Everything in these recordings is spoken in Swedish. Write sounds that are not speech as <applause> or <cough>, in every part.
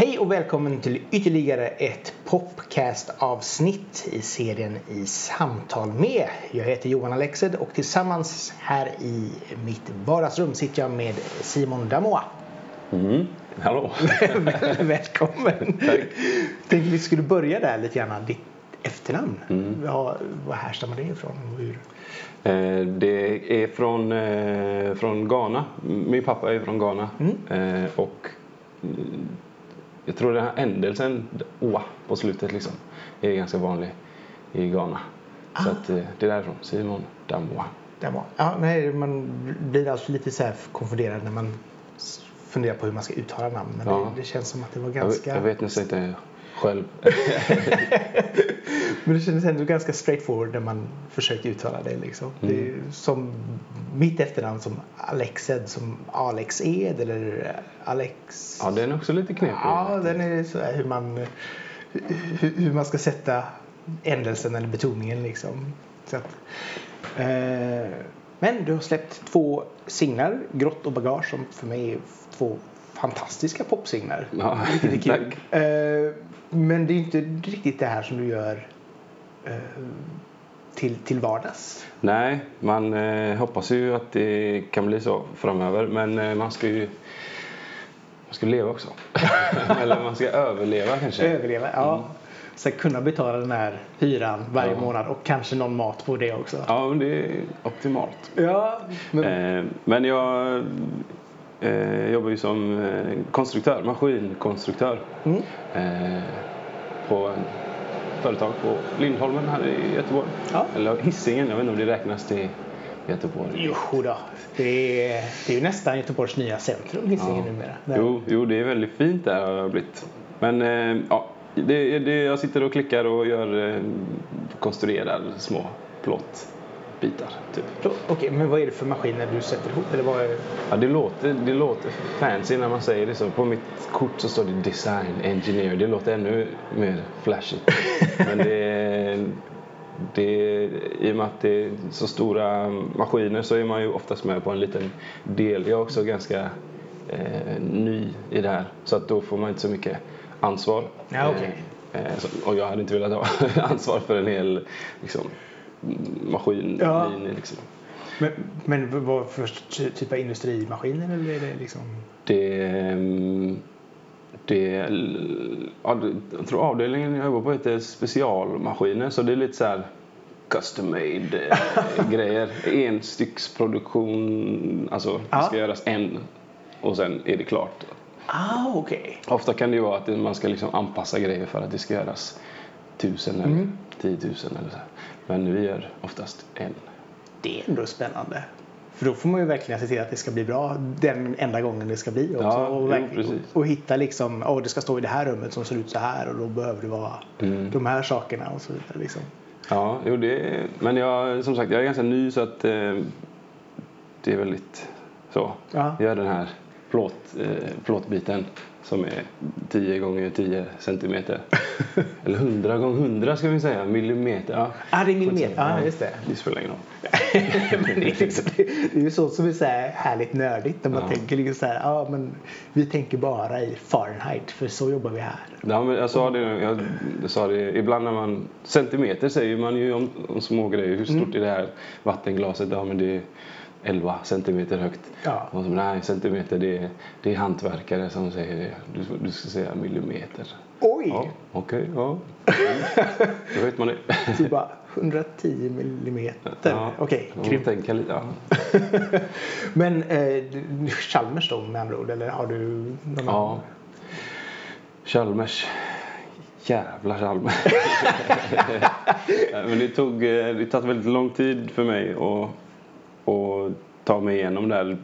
Hej och välkommen till ytterligare ett Popcast-avsnitt i serien I samtal med. Jag heter Johan Alexed och tillsammans här i mitt vardagsrum sitter jag med Simon Damoa. Mm. Hallå! <laughs> Välkommen! Tack. Tänkte vi skulle börja där lite grann, ditt efternamn. Mm. Ja, var härstammar det ifrån? Hur? Eh, Det är från, eh, från Ghana. Min pappa är från Ghana. Mm. Eh, Och mm, jag tror den här ändelsen, oa, på slutet liksom, är ganska vanlig i Ghana. Så Ah. att eh, det är därifrån. Simon Damoa. Damoa. Ja, nej, man blir alltid lite så konfunderad när man funderar på hur man ska uttala namn. Men Ja. det, det känns som att det var Jag, ganska... jag vet nästan inte själv. <laughs> Men det kändes ändå ganska straightforward när man försökte uttala det. Liksom. Mm. Det är som mitt efternamn som Alexed som Alex Ed eller Alex... Ja, den är också lite knepig. Ja, den är så hur man, hur, hur man ska sätta ändelsen eller betoningen liksom. Så att, eh, men du har släppt två singlar, Grått och Bagage som för mig är två fantastiska popsinglar. Ja, Vilket är kul. Eh, men det är inte riktigt det här som du gör eh, till, till vardags. Nej, man eh, hoppas ju att det kan bli så framöver. Men man ska ju man ska leva också. <laughs> Eller man ska överleva kanske. Överleva, ja. Sen kunna betala den här hyran varje Ja. månad och kanske någon mat på det också. Ja, men det är optimalt. Ja, men, men jag eh, jobbar ju som eh, konstruktör, maskinkonstruktör. mm. Eh, på företag på Lindholmen här i Göteborg. Ja. Eller Hisingen, jag vet inte om det räknas till Göteborg. Jo då. Det är, det är ju nästan Göteborgs nya centrum, Hisingen Ja. numera. Där- Jo, jo, det är väldigt fint där har det blivit. Men ja, det, det, jag sitter och klickar och gör, konstruerar små plåtbitar. Typ. Okej, men vad är det för maskiner du sätter ihop? Eller vad är... Ja, det, låter, det låter fancy när man säger det så. På mitt kort så står det design engineer. Det låter ännu mer flashigt. <laughs> Men det, det, I och med att det är så stora maskiner så är man ju oftast med på en liten del. Jag är också ganska eh, ny i det här. Så att då får man inte så mycket ansvar. Ja, okej. Eh, eh, och jag hade inte velat ha <laughs> ansvar för en hel liksom, maskinlinje. Ja. Liksom. Men, men vad för ty- typ av industrimaskiner eller är det liksom... Det, ehm, det, ja, det- jag tror avdelningen jag jobbar på heter specialmaskiner så det är lite så här custom made eh, <laughs> grejer. Enstycksproduktion, alltså det ska Ja. göras en och sen är det klart. Ah, okej. Ofta kan det ju vara att man ska liksom anpassa grejer för att det ska göras tusen eller Mm. tiotusen eller så. Men vi gör oftast en. Det är ändå spännande. För då får man ju verkligen se till att det ska bli bra den enda gången det ska bli också. Ja, och, jo, och hitta liksom, åh det ska stå i det här rummet som ser ut så här och då behöver det vara Mm. de här sakerna och så vidare. Liksom. Ja, jo, det, men jag, som sagt, jag är ganska ny så att eh, det är väldigt så. Ja. Gör den här plåt, eh, plåtbiten som är 10 gånger 10 centimeter. <laughs> Eller 100 gånger 100 ska vi säga, millimeter. Ja. Ah, det är millimeter. Ja, just det. Det spelar ingen roll. <laughs> men det, är liksom, det är ju så som är så här härligt nördigt när man Ja. tänker liksom så här, ja men vi tänker bara i Fahrenheit för så jobbar vi här. Ja, men jag sa det, jag, jag sa det ibland när man, centimeter säger man ju om, om små grejer. Hur stort är det här vattenglaset? Ja men det 11 centimeter högt. Ja. Och så, nej, centimeter det är, det är hantverkare som säger det. Du, du ska säga millimeter. Oj! Ja, okej, ja. <laughs> Då vet man det. Så bara 110 millimeter. Ja, Okej, ja, grymt. tänka lite, ja. <laughs> Men eh, du- Chalmers då med andra ord eller har du någon ja. annan? Chalmers. Jävla Chalmers. <laughs> Men det tog eh, det tagit väldigt lång tid för mig att, att ta mig igenom det här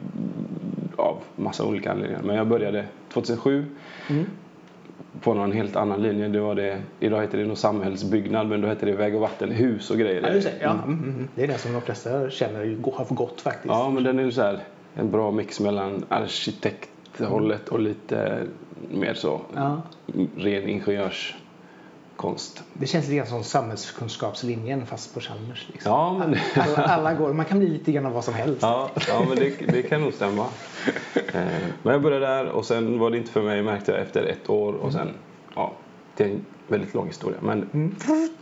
av massa olika anledningar. Men jag började 2007 Mm. på någon helt annan linje. Det var det, idag heter det nog samhällsbyggnad men då heter det väg och vatten, hus och grejer. Ja, det. Ja, mm, mm, mm. det är den som de flesta känner har för gott faktiskt. Ja, men den är ju så här en bra mix mellan arkitekthållet och lite mer så Ja. ren ingenjörs konst. Det känns lite grann som samhällskunskapslinjen fast på Chalmers. Liksom. Ja, men, Alla, alla går, man kan bli lite grann av vad som helst. ja, ja, men det, det kan nog stämma. Eh, Men jag började där och sen var det inte för mig märkte jag efter ett år och sen, ja, det är en väldigt lång historia. Men, Mm.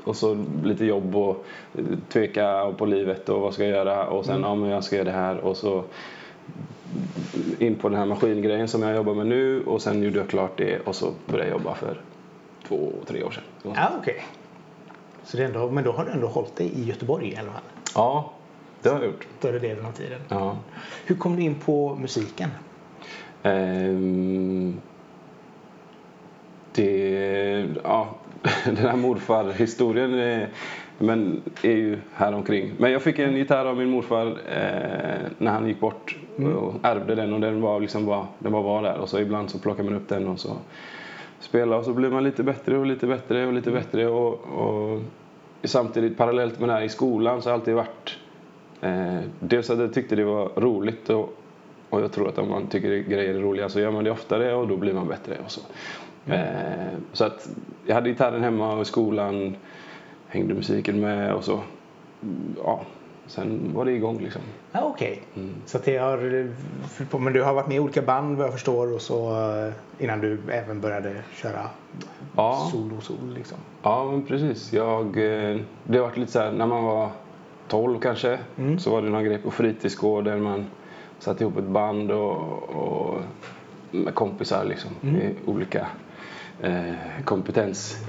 Och så lite jobb och eh, tveka på livet och vad ska jag göra och sen, ja men jag ska göra det här och så in på den här maskingrejen som jag jobbar med nu och sen gjorde jag klart det och så började jag jobba för två, tre år sedan. Ja, okej. Så det är ändå, men då har du ändå hållit dig i Göteborg i alla fall. Ja, det har jag gjort. Större delen av tiden. Ja. Hur kom du in på musiken? Ehm, det, ja, <laughs> den här morfar-historien är, men är ju här omkring. Men jag fick en gitarr av min morfar eh, när han gick bort och ärvde den och den var liksom bara, den bara var där och så ibland så plockar man upp den och så spelar och så blir man lite bättre och lite bättre och lite bättre och, och samtidigt parallellt med det här i skolan så har jag alltid varit eh, dels att jag tyckte det var roligt och, och jag tror att om man tycker grejer är roliga så gör man det oftare och då blir man bättre och så. Eh, så att jag hade gitarren hemma och i skolan hängde musiken med och så. Mm, Ja, sen var det igång liksom. Ja, okej. Mm. Så det har, men du har varit med i olika band vad jag förstår och så eh, innan du även började köra Ja. solo solo liksom. Ja, men precis. Jag, eh, det har varit lite så här när man var 12 kanske Mm. så var det någon grej på fritidsgården man satte ihop ett band och, och med kompisar liksom Mm. i olika eh, kompetens. <laughs>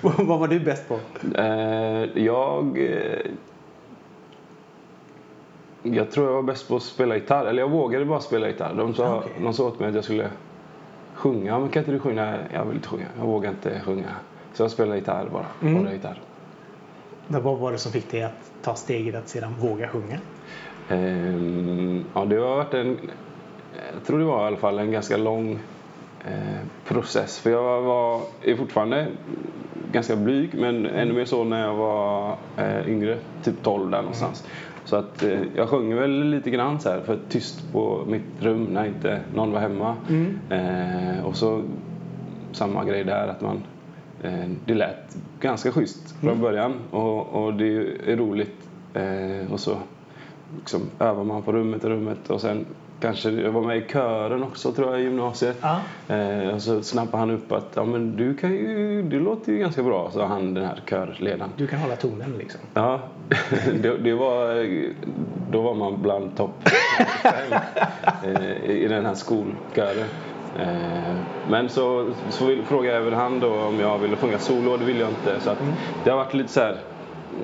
vad vad var du bäst på? Eh, jag... Eh, jag tror jag var bäst på att spela gitarr. Eller jag vågade bara spela gitarr. De sa, Okej. de sa åt mig att jag skulle sjunga. Men kan inte du sjunga? Jag vill inte sjunga. Jag vågar inte sjunga. Så jag spelade gitarr bara. Mm. Bara gitarr. Men Vad var det som fick dig att ta steget att sedan våga sjunga? Ehm, ja, det har varit en... Jag tror det var i alla fall en ganska lång process. För jag var, är fortfarande ganska blyg men ännu mer så när jag var eh, yngre. Typ 12 där någonstans. Så att eh, jag sjunger väl lite grann så här för tyst på mitt rum när inte någon var hemma. Mm. Eh, och så samma grej där att man eh, det lät ganska schysst från början och, och det är roligt. Eh, och så liksom övar man på rummet och rummet och sen kanske jag var med i kören också tror jag i gymnasiet. Ja. Eh, och så snappade han upp att ja, men du, kan ju, du låter ju ganska bra, sa han den här körledaren. Du kan hålla tonen liksom. Ja, <laughs> det, det var, då var man bland topp <laughs> eh, i den här skolkören. Eh, Men så, så vill- frågade även han då om jag ville sjunga solo och det ville jag inte. Så att det har varit lite så här,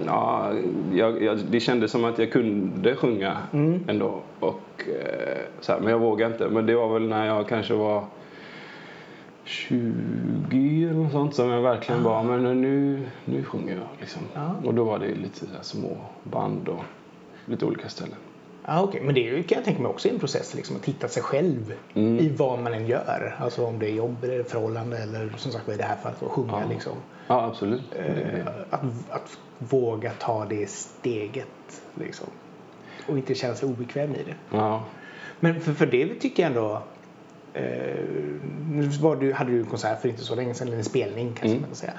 ja, jag, jag, det kändes som att jag kunde sjunga ändå. Och, eh, så här, men jag vågade inte. Men det var väl när jag kanske var 20 eller något sånt som jag verkligen bara, men nu, nu sjunger jag liksom. Ja. Och då var det lite så små band och lite olika ställen. Ja, okej. Men det kan jag tänka mig också är en process liksom, att hitta sig själv Mm. i vad man än gör. Alltså om det är jobb eller förhållande eller som sagt i det här fallet att sjunga Ja. liksom. Ja, absolut. Eh, att, att våga ta det steget liksom. Och inte känna sig obekväm i det. Ja. Men för, för det tycker jag ändå Eh, nu var du, hade du en konsert för inte så länge sedan, eller en spelning kanske Mm. man kan säga.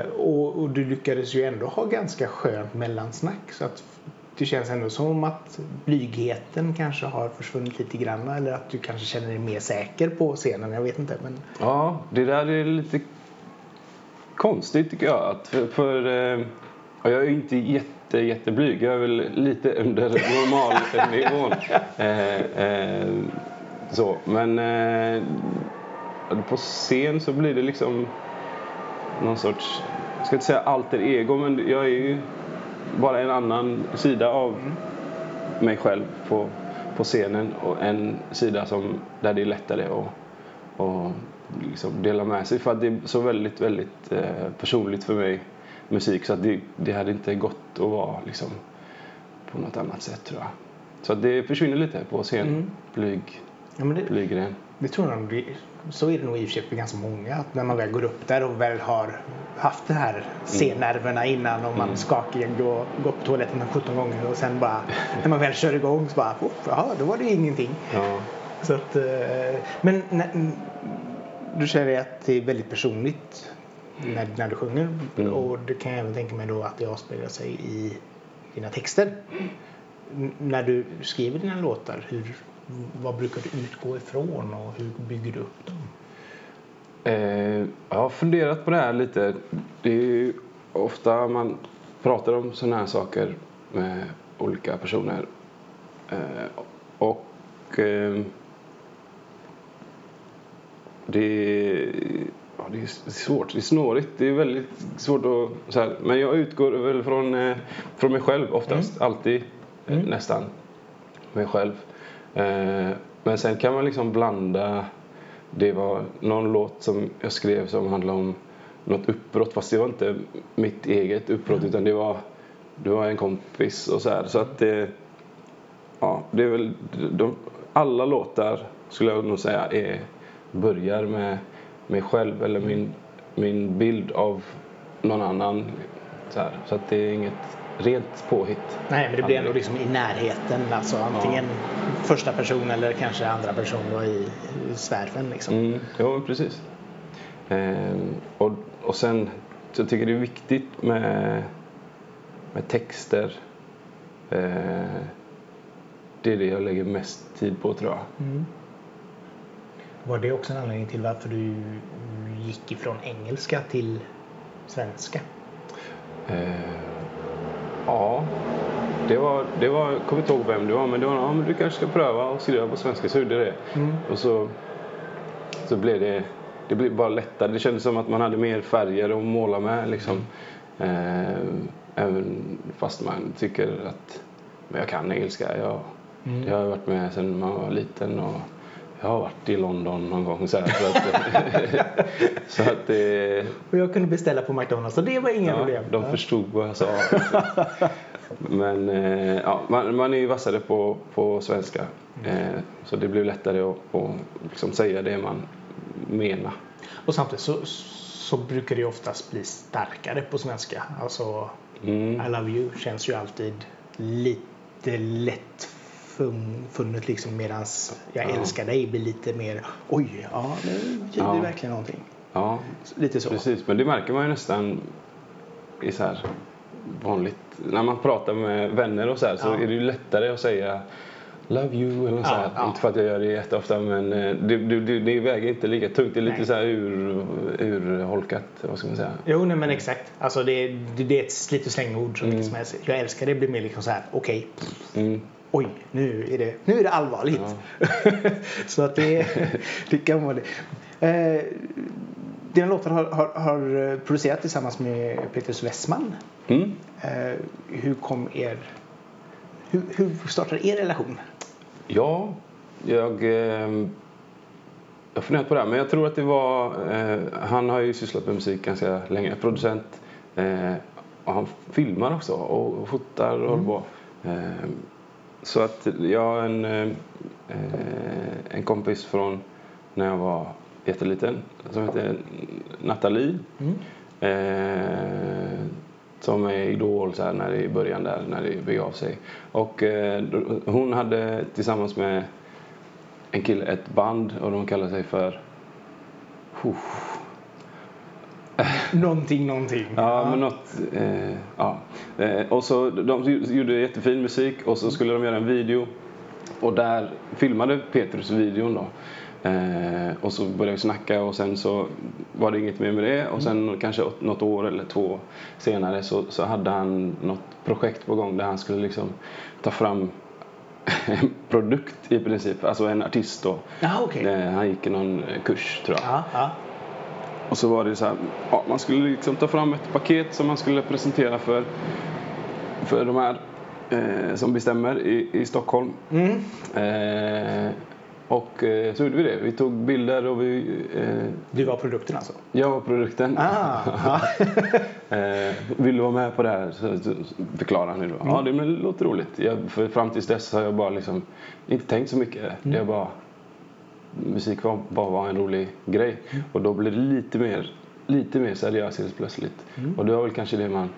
Eh, och, och du lyckades ju ändå ha ganska skönt mellansnack. Så att det känns ändå som att blygheten kanske har försvunnit lite grann. Eller att du kanske känner dig mer säker på scenen. Jag vet inte. Men... Ja, det där är lite konstigt tycker jag. Att för, för, eh, jag är ju inte jätte, jätteblyg. Jag är väl lite under normalnivån. <laughs> eh, eh, så. Men eh, på scen så blir det liksom någon sorts, jag ska inte säga alter ego, men jag är ju bara en annan sida av mig själv på, på scenen och en sida som, där det är lättare att och liksom dela med sig för att det är så väldigt, väldigt eh, personligt för mig musik så att det, det hade inte gått att vara liksom på något annat sätt tror jag. Så att det försvinner lite på scen, Mm. blyg, Ja, men det, det tror jag nog, så är det nog i och för sig för ganska många. Att när man väl går upp där och väl har haft de här scennerverna innan och man Mm. skakig och gått på toaletten 17 gånger och sen bara <laughs> när man väl kör igång så bara, "Oh, jaha, då var det ju ingenting. Ja. Så att, eh, men du säger att det är väldigt personligt när, när du sjunger Mm. och det kan jag även tänka mig då att det avspeglar sig i dina texter. N- när du skriver dina låtar, hur, vad brukar du utgå ifrån och hur bygger du upp dem? Eh, jag har funderat på det här lite. Det är ju ofta man pratar om sådana här saker med olika personer. Eh, och eh, det, ja, det är svårt, det är snårigt. Det är väldigt svårt att... Så här, men jag utgår väl från, eh, från mig själv oftast. Alltid, eh, Mm. nästan. Mig själv. Eh, men sen kan man liksom blanda det var någon låt som jag skrev som handlade om något uppbrott fast det var inte mitt eget uppbrott utan det var, det var en kompis och så här. Så att det, ja, det är väl, de, alla låtar skulle jag nog säga är, börjar med mig själv eller min, min bild av någon annan. Så, här. så att det är inget rent påhitt. Nej, men det blir ändå liksom i närheten. Alltså antingen första person eller kanske andra person då i, i svärfen liksom. Mm, ja, men precis. Ehm, och, och sen så tycker jag det är viktigt med, med texter. Ehm, det är det jag lägger mest tid på tror jag. Mm. Var det också en anledning till varför du gick ifrån engelska till svenska? Ehm, ja, det var, det var, jag kommer inte ihåg vem det var men det var ja, men du kanske ska pröva och skriva på svenska så gjorde jag det. Mm. Och så, så blev det, det blev bara lättare. Det kändes som att man hade mer färger att måla med. Liksom. Ehm, även fast man tycker att men jag kan engelska. Jag, Mm. jag har varit med sedan man var liten och jag har varit i London någon gång. Så, här, så att, <laughs> så att det, Och jag kunde beställa på McDonalds och det var inga ja, problem. de förstod vad jag sa. <laughs> Men eh, ja, man, man är ju vassare på, på svenska. Eh, så det blir lättare att, att liksom säga det man menar. Och samtidigt så, så brukar det oftast bli starkare på svenska. Alltså Mm. I love you känns ju alltid lite lätt fun- funnet liksom medans jag Ja. älskar dig blir lite mer oj, ja nu det Ja. verkligen någonting. Ja, Lite så. precis. Men det märker man ju nästan i så här vanligt. När man pratar med vänner och så här så Ja. är det ju lättare att säga Love you eller så Ja, här. ja. Inte för att jag gör det jätteofta men eh, det, det, det, väger inte lika tungt. Det är lite Nej. så här ur, urholkat. Vad ska man säga? Jo, nej, men exakt. Alltså det, det, det är ett slit och slängord så Mm. som helst. Jag älskar det blir mer liksom så här, okej, Mm. Oj, nu är det, nu är det allvarligt. <laughs> så att det, det kan vara det. Eh, dina låtar har, har, har producerat tillsammans med Petrus Westman. Mm. Eh, hur kom er... Hur, hur startade er relation? Ja, jag... Eh, jag funderat på det här, men jag tror att det var... Eh, han har ju sysslat med musik ganska länge, producent. Eh, han filmar också och, fotar och håller på. Eh, så att jag har en, eh, en kompis från när jag var jätteliten som heter Nathalie. Mm. Eh, som är Idol så här, när det i början där när det begav sig. Och eh, hon hade tillsammans med en kille ett band och de kallar sig för Uff. <laughs> Någonting, någonting. Ja, men något. Eh, ja. Eh, och så de gjorde jättefin musik och så skulle de göra en video. Och där filmade Petrus videon då. Eh, och så började vi snacka och sen så var det inget mer med det. Och sen kanske åt- något år eller två senare så, så hade han något projekt på gång där han skulle liksom ta fram <laughs> en produkt i princip. Alltså en artist då. Ja, okej. Eh, han gick någon eh, kurs tror jag. Ja, ja. Och så var det så här, ja, man skulle liksom ta fram ett paket som man skulle presentera för, för de här eh, som bestämmer i, i Stockholm. Mm. Eh, och eh, så gjorde vi det. Vi tog bilder och vi, eh, Du var produkten alltså? jag var produkten. Ah. <laughs> Eh, vill du vara med på det här? Så, så förklarade han ju då. Ja, det men det låter roligt. Jag, för fram tills dess har jag bara liksom inte tänkt så mycket. Det är bara, musik var, bara var en rolig grej. Och då blir det lite mer, lite mer seriöst helt plötsligt. Och det var väl kanske det man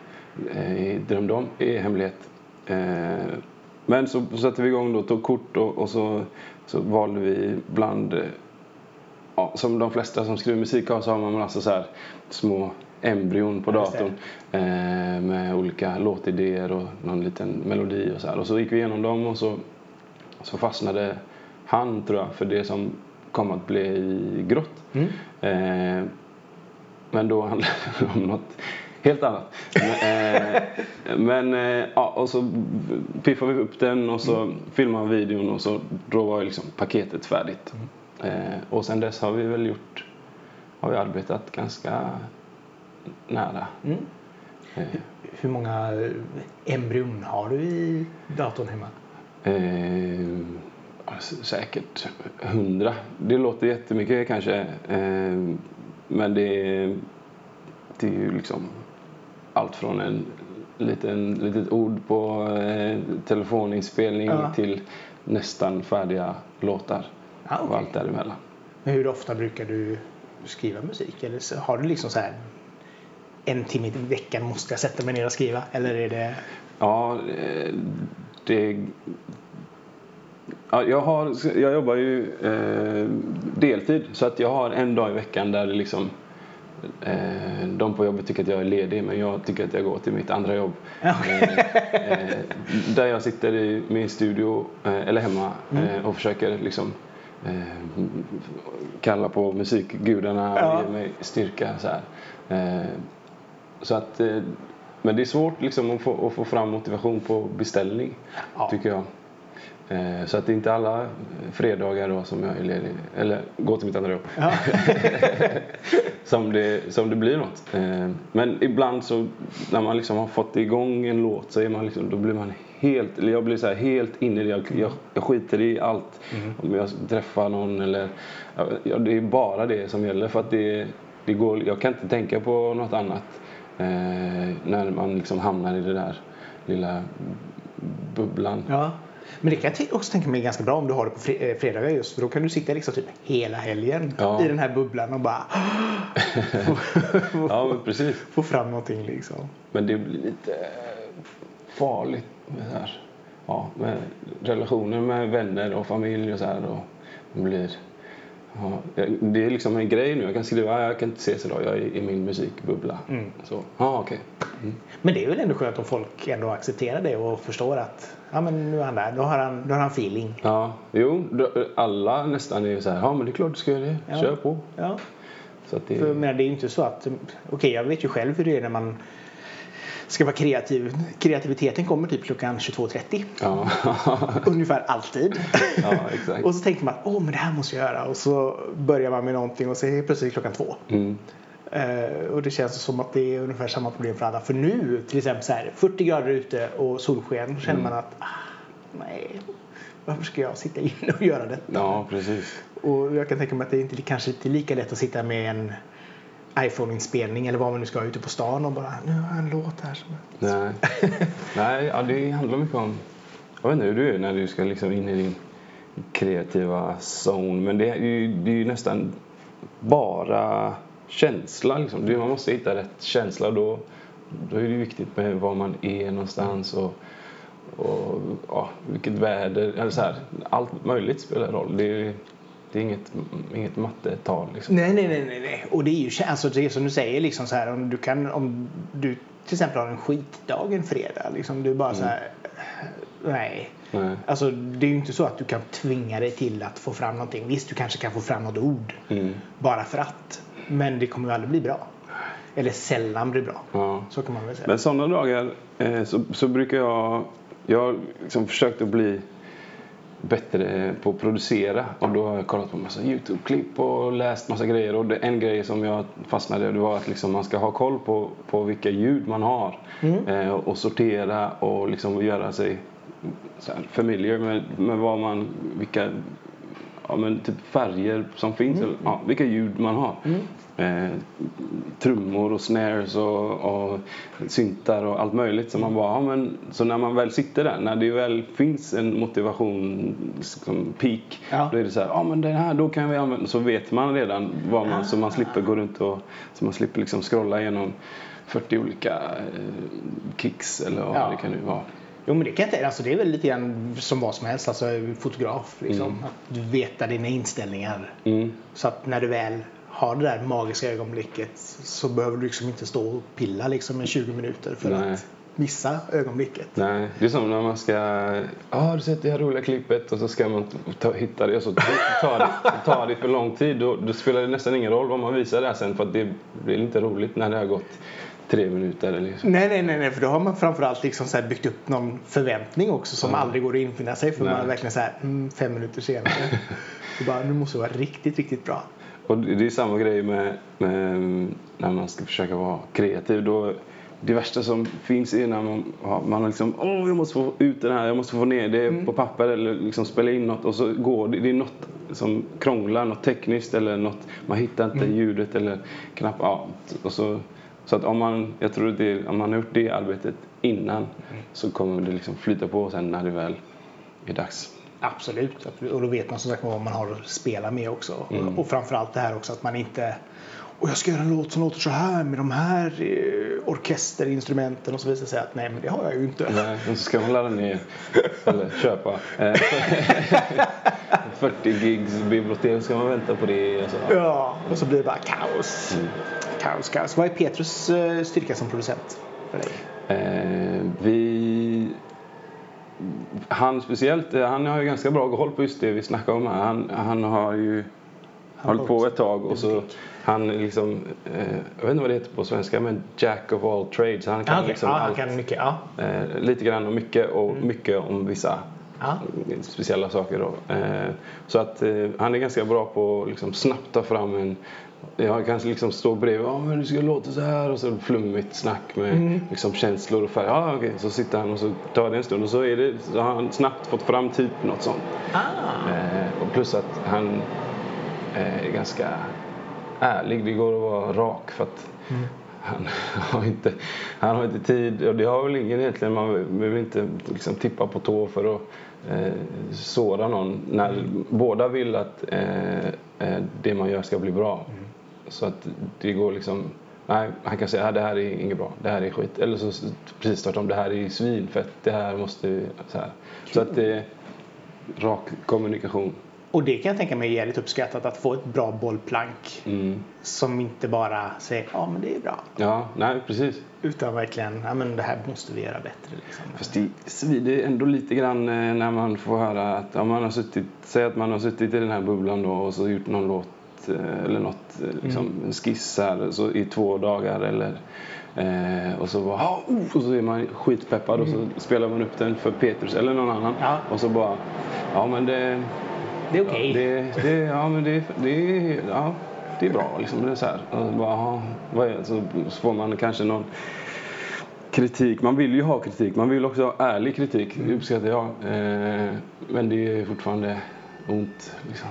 eh, drömde om i hemlighet. Eh, men så satte vi igång då, tog kort och, och så, så valde vi bland ja, som de flesta som skriver musik har så har man massa så här små embryon på datorn. Eh, med olika låtidéer och någon liten melodi och så här. Och så gick vi igenom dem och så, så fastnade han tror jag för det som kom att bli grått. Mm. Eh, men då handlade <laughs> det om något helt annat. Men, eh, men eh, ja, och så piffade vi upp den och så filmade vi videon och så då var liksom paketet färdigt. Eh, och sen dess har vi väl gjort, har vi arbetat ganska nära. Mm. Eh, Hur många embryon har du i datorn hemma? Alltså, säkert hundra. Det låter jättemycket kanske. Eh, men det, det är ju liksom allt från en liten, litet ord på eh, telefoninspelning Ja. till nästan färdiga låtar. Ja, Och okej. allt däremellan. Men hur ofta brukar du skriva musik? Eller har du liksom så här en timme i veckan måste jag sätta mig ner och skriva? Eller är det... Ja, eh, det... Ja, jag, har, jag jobbar ju eh, deltid så att jag har en dag i veckan där det liksom eh, de på jobbet tycker att jag är ledig men jag tycker att jag går till mitt andra jobb. Ja. Eh, eh, där jag sitter i min studio eh, eller hemma eh, och försöker liksom kalla på musikgudarna och Ja. ge mig styrka. Så så att, men det är svårt liksom att, få, att få fram motivation på beställning Ja. tycker jag. Eh, så att det är inte alla fredagar då som jag är ledig, eller går till mitt andra jobb, Ja. <laughs> som, det, som det blir något. Eh, men ibland så när man liksom har fått igång en låt så är man liksom, då blir man helt, eller jag blir så helt inne i det. Jag, jag, jag skiter i allt. Om jag träffar någon eller, ja, det är bara det som gäller för att det, det går, jag kan inte tänka på något annat eh, när man liksom hamnar i det där lilla bubblan. ja. Men det kan jag också tänka mig är ganska bra om du har det på eh, fredagar just för då kan du sitta liksom typ hela helgen Ja. i den här bubblan och bara <laughs> Ja, men precis. få fram någonting liksom. Men det blir lite farligt med, här, ja, med relationer med vänner och familj och så här. Och blir, ja, det är liksom en grej nu. Jag kan skriva "Ah, jag kan inte ses idag, jag är i min musikbubbla. Mm. Så, ja okej. Mm. Men det är väl ändå skönt om folk ändå accepterar det och förstår att ja, men nu är han där, då har han, då har han feeling. Ja, jo, alla nästan är ju så här, ja men det är klart du ska göra det, Ja. kör på. Ja. Så att det, För menar, det är ju inte så att, okej jag vet ju själv hur det är när man ska vara kreativ. Kreativiteten kommer typ klockan 22.30. ja. <laughs> Ungefär alltid. ja, och så tänker man, åh men det här måste jag göra. Och så börjar man med någonting och så är det plötsligt klockan två. Mm. Eh, och det känns som att det är ungefär samma problem för alla. För nu till exempel så här 40 grader ute och solsken. Då känner man att, ah, nej. Varför ska jag sitta inne och göra detta? Ja, precis. Och jag kan tänka mig att det inte kanske inte är lika lätt att sitta med en iPhone-inspelning eller vad man nu ska ute på stan och bara nu har jag en låt här som Nej, Nej ja, det handlar mycket om... Jag vet inte hur du är när du ska liksom in i din kreativa zone. Men det är ju, det är ju nästan bara känsla. Liksom. Det- Man måste hitta rätt känsla. Då, då är det viktigt med var man är någonstans och, och ja, vilket väder. Eller så här, allt möjligt spelar roll. Det är, det är inget, inget mattetal. Liksom. Nej, nej, nej, nej. Och det är ju alltså det är som du säger liksom så här om du kan om du till exempel har en skitdag en fredag liksom du bara så här nej. Nej. Alltså det är ju inte så att du kan tvinga dig till att få fram någonting. Visst, du kanske kan få fram något ord Mm. bara för att. Men det kommer ju aldrig bli bra. Eller sällan bli bra. Ja. Så kan man väl säga. Men sådana dagar eh, så, så brukar jag... Jag har liksom försökt att bli bättre på att producera. Och då har jag kollat på massa YouTube-klipp och läst massa grejer. Och en grej som jag fastnade i det var att liksom man ska ha koll på, på vilka ljud man har. Eh, och sortera och liksom göra sig så här, familiar med, med vad man, vilka ja, men typ färger som finns. Eller, ja, vilka ljud man har. Eh, trummor och snares och, och syntar och allt möjligt. Så, man bara, ja, men, så när man väl sitter där, när det väl finns en motivation som peak. Ja. Då är det så här, ja men den här då kan vi använda. Så vet man redan vad man, så man slipper gå runt och så man slipper liksom scrolla igenom 40 olika eh, kicks eller vad Ja. det kan nu vara. Jo men det kan jag alltså, det är väl lite grann som vad som helst, alltså fotograf liksom. Mm. Att du vet dina inställningar. Mm. Så att när du väl har det där magiska ögonblicket så behöver du liksom inte stå och pilla liksom i 20 minuter för Nej. att missa ögonblicket. Nej, det är som när man ska... Ja, ah, har du sett det här roliga klippet? Och så ska man ta, hitta det och så tar det, tar det för lång tid. Då, då spelar det nästan ingen roll vad man visar där sen för att det blir inte roligt när det har gått tre minuter så. Nej, nej, nej, nej, för då har man framförallt liksom så byggt upp någon förväntning också som Ja. aldrig går att infinna sig för Nej. man är verkligen så här mm, fem minuter senare. <laughs> och bara, nu måste det vara riktigt, riktigt bra. Och det är samma grej med, med när man ska försöka vara kreativ. Då, det värsta som finns är när man, man har liksom Åh, jag måste få ut den här, jag måste få ner det Mm. på papper eller liksom spela in något och så går det, det är något som krånglar, något tekniskt eller något, man hittar inte Mm. ljudet eller knapp, ja, och så, så att om man, jag tror det, om man har gjort det arbetet innan så kommer det liksom flyta på sen när det väl är dags. Absolut, och då vet man som sagt vad man har att spela med också. Mm. Och framförallt det här också att man inte och jag ska göra en låt som låter så här med de här eh, orkesterinstrumenten och så visar det sig att nej men det har jag ju inte. Nej, och så ska man ladda ner eller köpa <laughs> <laughs> 40 gigs bibliotek ska man vänta på det. Alltså. Ja, och så blir det bara kaos. Mm. Kaos, kaos. Vad är Petrus eh, styrka som producent för dig? Eh, vi... Han speciellt, eh, han har ju ganska bra koll på just det vi snackar om här. Han, han har ju Han hållit på ett tag och så han är liksom, eh, jag vet inte vad det heter på svenska, men Jack of all trades. Han kan Ah, okej. liksom han allt, kan mycket. Ja. eh, lite grann om mycket och mycket om vissa Ja. speciella saker. Då. Eh, så att eh, han är ganska bra på att liksom snabbt ta fram en jag kan liksom stå bredvid, ja men det ska låta så här och så flummigt snack med Mm. liksom känslor och färg. Ja okej, så sitter han och så tar det en stund och så, är det, så har han snabbt fått fram typ något sånt. Ah. Eh, och plus att han eh, är ganska ärlig, det går att vara rak för att Mm. han <laughs> har, inte, han har inte tid och det har väl ingen egentligen. Man vill inte liksom tippa på tå för att eh, såra någon. När båda vill att eh, eh, det man gör ska bli bra. Så att det går liksom Nej, han kan säga att det här är inget bra, det här är skit. Eller så precis tvärtom, det här är svinfett, det här måste. Så, här. så att det är rak kommunikation. Och det kan jag tänka mig är jävligt uppskattat att få ett bra bollplank Mm. som inte bara säger ja men det är bra. Ja, nej precis. Utan verkligen, ja men det här måste vi göra bättre. Liksom. Fast det svider ändå lite grann eh, när man får höra att om man har suttit, säg att man har suttit i den här bubblan då och så gjort någon låt eh, eller något, eh, liksom en skiss här så i två dagar eller eh, och så bara, "Ah, oh", och så är man skitpeppad och så spelar man upp den för Petrus eller någon annan Ja. och så bara, ja men det, Det är okej. det, det, ja men det, det, ja, det är bra liksom. Det är så här. Bara, "Jaha, vad är, så, så får man kanske någon kritik. Man vill ju ha kritik. Man vill också ha ärlig kritik. Det uppskattar jag. Eh, men det är fortfarande ont. Liksom.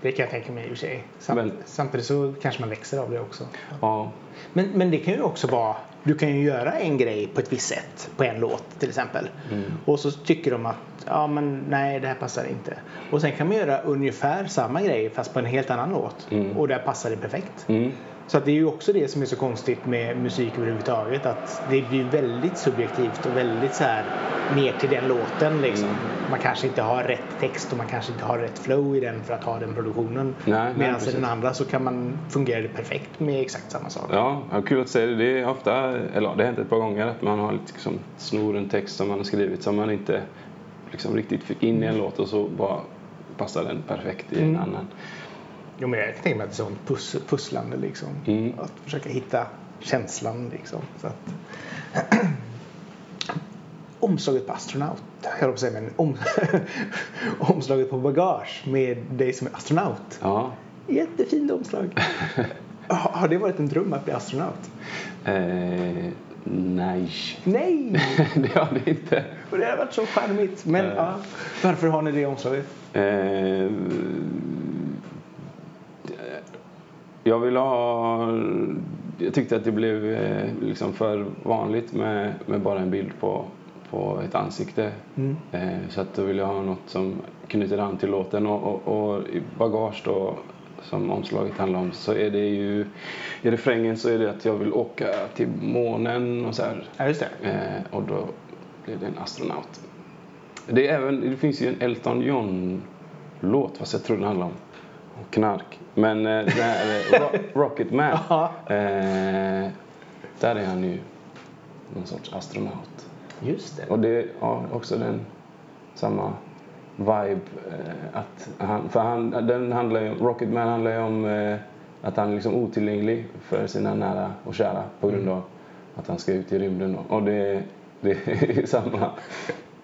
Det kan jag tänka mig i och för sig. Samt, Samtidigt så kanske man växer av det också. Ja. Men, men det kan ju också vara, du kan ju göra en grej på ett visst sätt på en låt till exempel. Mm. Och så tycker de att ja men nej det här passar inte. Och sen kan man göra ungefär samma grej fast på en helt annan låt. Mm. Och där passar det perfekt. Mm. Så det är ju också det som är så konstigt med musik överhuvudtaget. Att det blir väldigt subjektivt och väldigt så här ner till den låten liksom. Mm. Man kanske inte har rätt text och man kanske inte har rätt flow i den för att ha den produktionen. Medan i den andra så kan man fungera det perfekt med exakt samma sak. Ja, ja, kul att säga det. Det är ofta, eller ja, det har hänt ett par gånger att man har liksom snor en text som man har skrivit som man inte liksom riktigt fick in i en låt och så bara passar den perfekt i en Mm. annan. Jo, men jag kan tänka mig att det är sånt pus pusslande liksom. Mm. Att försöka hitta känslan liksom. Så att... <clears throat> Omslaget på astronaut. Jag säga, men om... <laughs> omslaget på bagage med dig som är astronaut. Ja. Jättefint omslag. <laughs> har det varit en dröm att bli astronaut? Eh, nej. Nej! <laughs> det har det inte. Och det har varit så charmigt. Men Eh. ja, varför har ni det omslaget? Eh, jag ville ha... Jag tyckte att det blev eh, liksom för vanligt med, med bara en bild på, på ett ansikte. Mm. Eh, så att då ville jag ha något som knyter an till låten. Och, och, och i bagage då, som omslaget handlar om, så är det ju... I refrängen så är det att jag vill åka till månen och så här. Ja, just det. Eh, och då blev det en astronaut. Det, är även, det finns ju en Elton John-låt, fast jag tror den handlar om om knark. Men eh, den här, Ro- <laughs> Rocket Man, Ja. eh, där är han ju någon sorts astronaut. Just det. Och det är ja, också den samma vibe. Eh, att han, för han, den handlar ju, Rocket Man handlar ju om eh, att han är liksom otillgänglig för sina nära och kära på grund av att han ska ut i rymden. då. Och det, det är <laughs> samma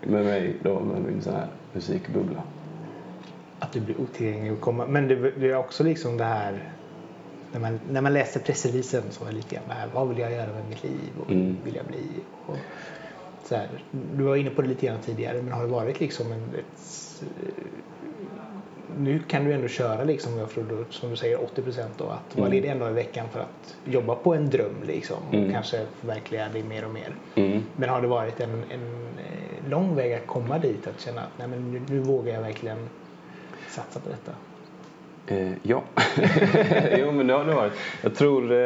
med mig då, med min sån här musikbubbla. Att du blir otillgänglig och komma. Men det, det är också liksom det här när man, när man läser pressreleasen så är det lite grann det här, vad vill jag göra med mitt liv och Mm. vill jag bli? Och så här, du var inne på det lite grann tidigare men har det varit liksom en ett, nu kan du ändå köra liksom, som du säger 80 procent då att vara Mm. ledig en dag i veckan för att jobba på en dröm liksom och Mm. kanske förverkliga det mer och mer. Mm. Men har det varit en, en eh, lång väg att komma dit att känna att nej, men nu, nu vågar jag verkligen satsa på detta? Eh, ja, <laughs> jo men det har det varit. Jag tror, eh,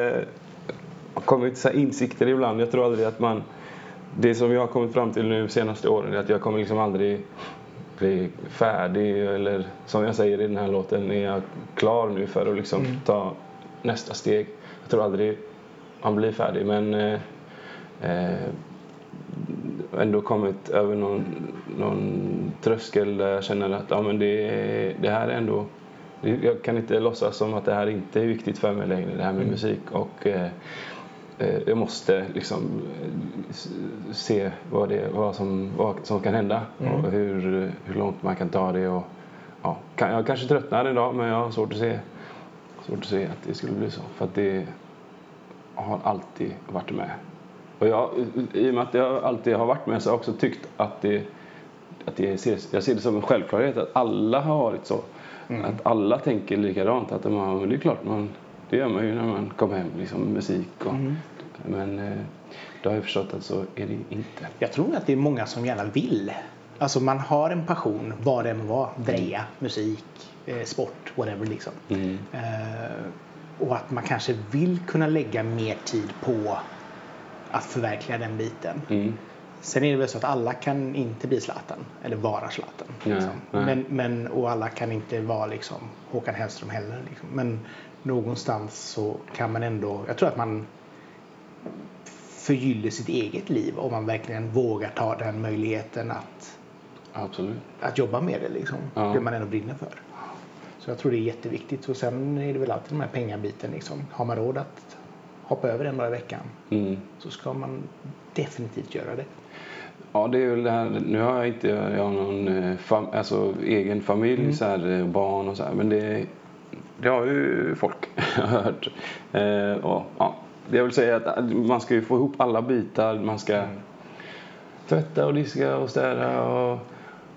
jag kommer till så här insikter ibland. Jag tror aldrig att man, det som jag har kommit fram till nu senaste åren är att jag kommer liksom aldrig bli färdig eller som jag säger i den här låten, är jag klar nu för att liksom Mm. ta nästa steg. Jag tror aldrig man blir färdig men eh, eh, ändå kommit över någon, någon tröskel där jag känner att ja, men det, det här är ändå jag kan inte låtsas som att det här inte är viktigt för mig längre, det här med Mm. musik. Och eh, eh, jag måste liksom se vad, det, vad, som, vad som kan hända Mm. och hur, hur långt man kan ta det. Och, ja, jag kanske tröttnar en dag men jag har svårt att se, svårt att se att det skulle bli så. För det har alltid varit med. Och jag, I och med att jag alltid har varit med så har jag också tyckt att det, att det ser, jag ser det som en självklarhet att alla har varit så. Mm. Att alla tänker likadant. Att man, det är klart, man, det gör man ju när man kommer hem, liksom, musik. Och, Mm. Men eh, då har jag förstått att så är det inte. Jag tror att det är många som gärna vill. Alltså man har en passion, vad det än var, dreja, musik, eh, sport, whatever liksom. Mm. Eh, och att man kanske vill kunna lägga mer tid på att förverkliga den biten. Mm. Sen är det väl så att alla kan inte bli Zlatan eller vara Zlatan. Nej, Liksom. nej. Men, men, och alla kan inte vara liksom Håkan Hellström heller. Liksom. Men någonstans så kan man ändå, jag tror att man förgyller sitt eget liv om man verkligen vågar ta den möjligheten att, Absolut. att jobba med det. Liksom. Ja. Det man ändå brinner för. Så jag tror det är jätteviktigt. Och sen är det väl alltid den här pengabiten. Liksom. Har man råd att hoppa över en dag i veckan Mm. så ska man definitivt göra det. Ja, det är väl det här. Nu har jag inte jag har någon eh, fam, alltså, egen familj, Mm. så här, eh, barn och så här. Men det, det har ju folk <laughs> hört. Eh, och, ja, det jag vill säga är att man ska ju få ihop alla bitar. Man ska Mm. tvätta och diska och städa och,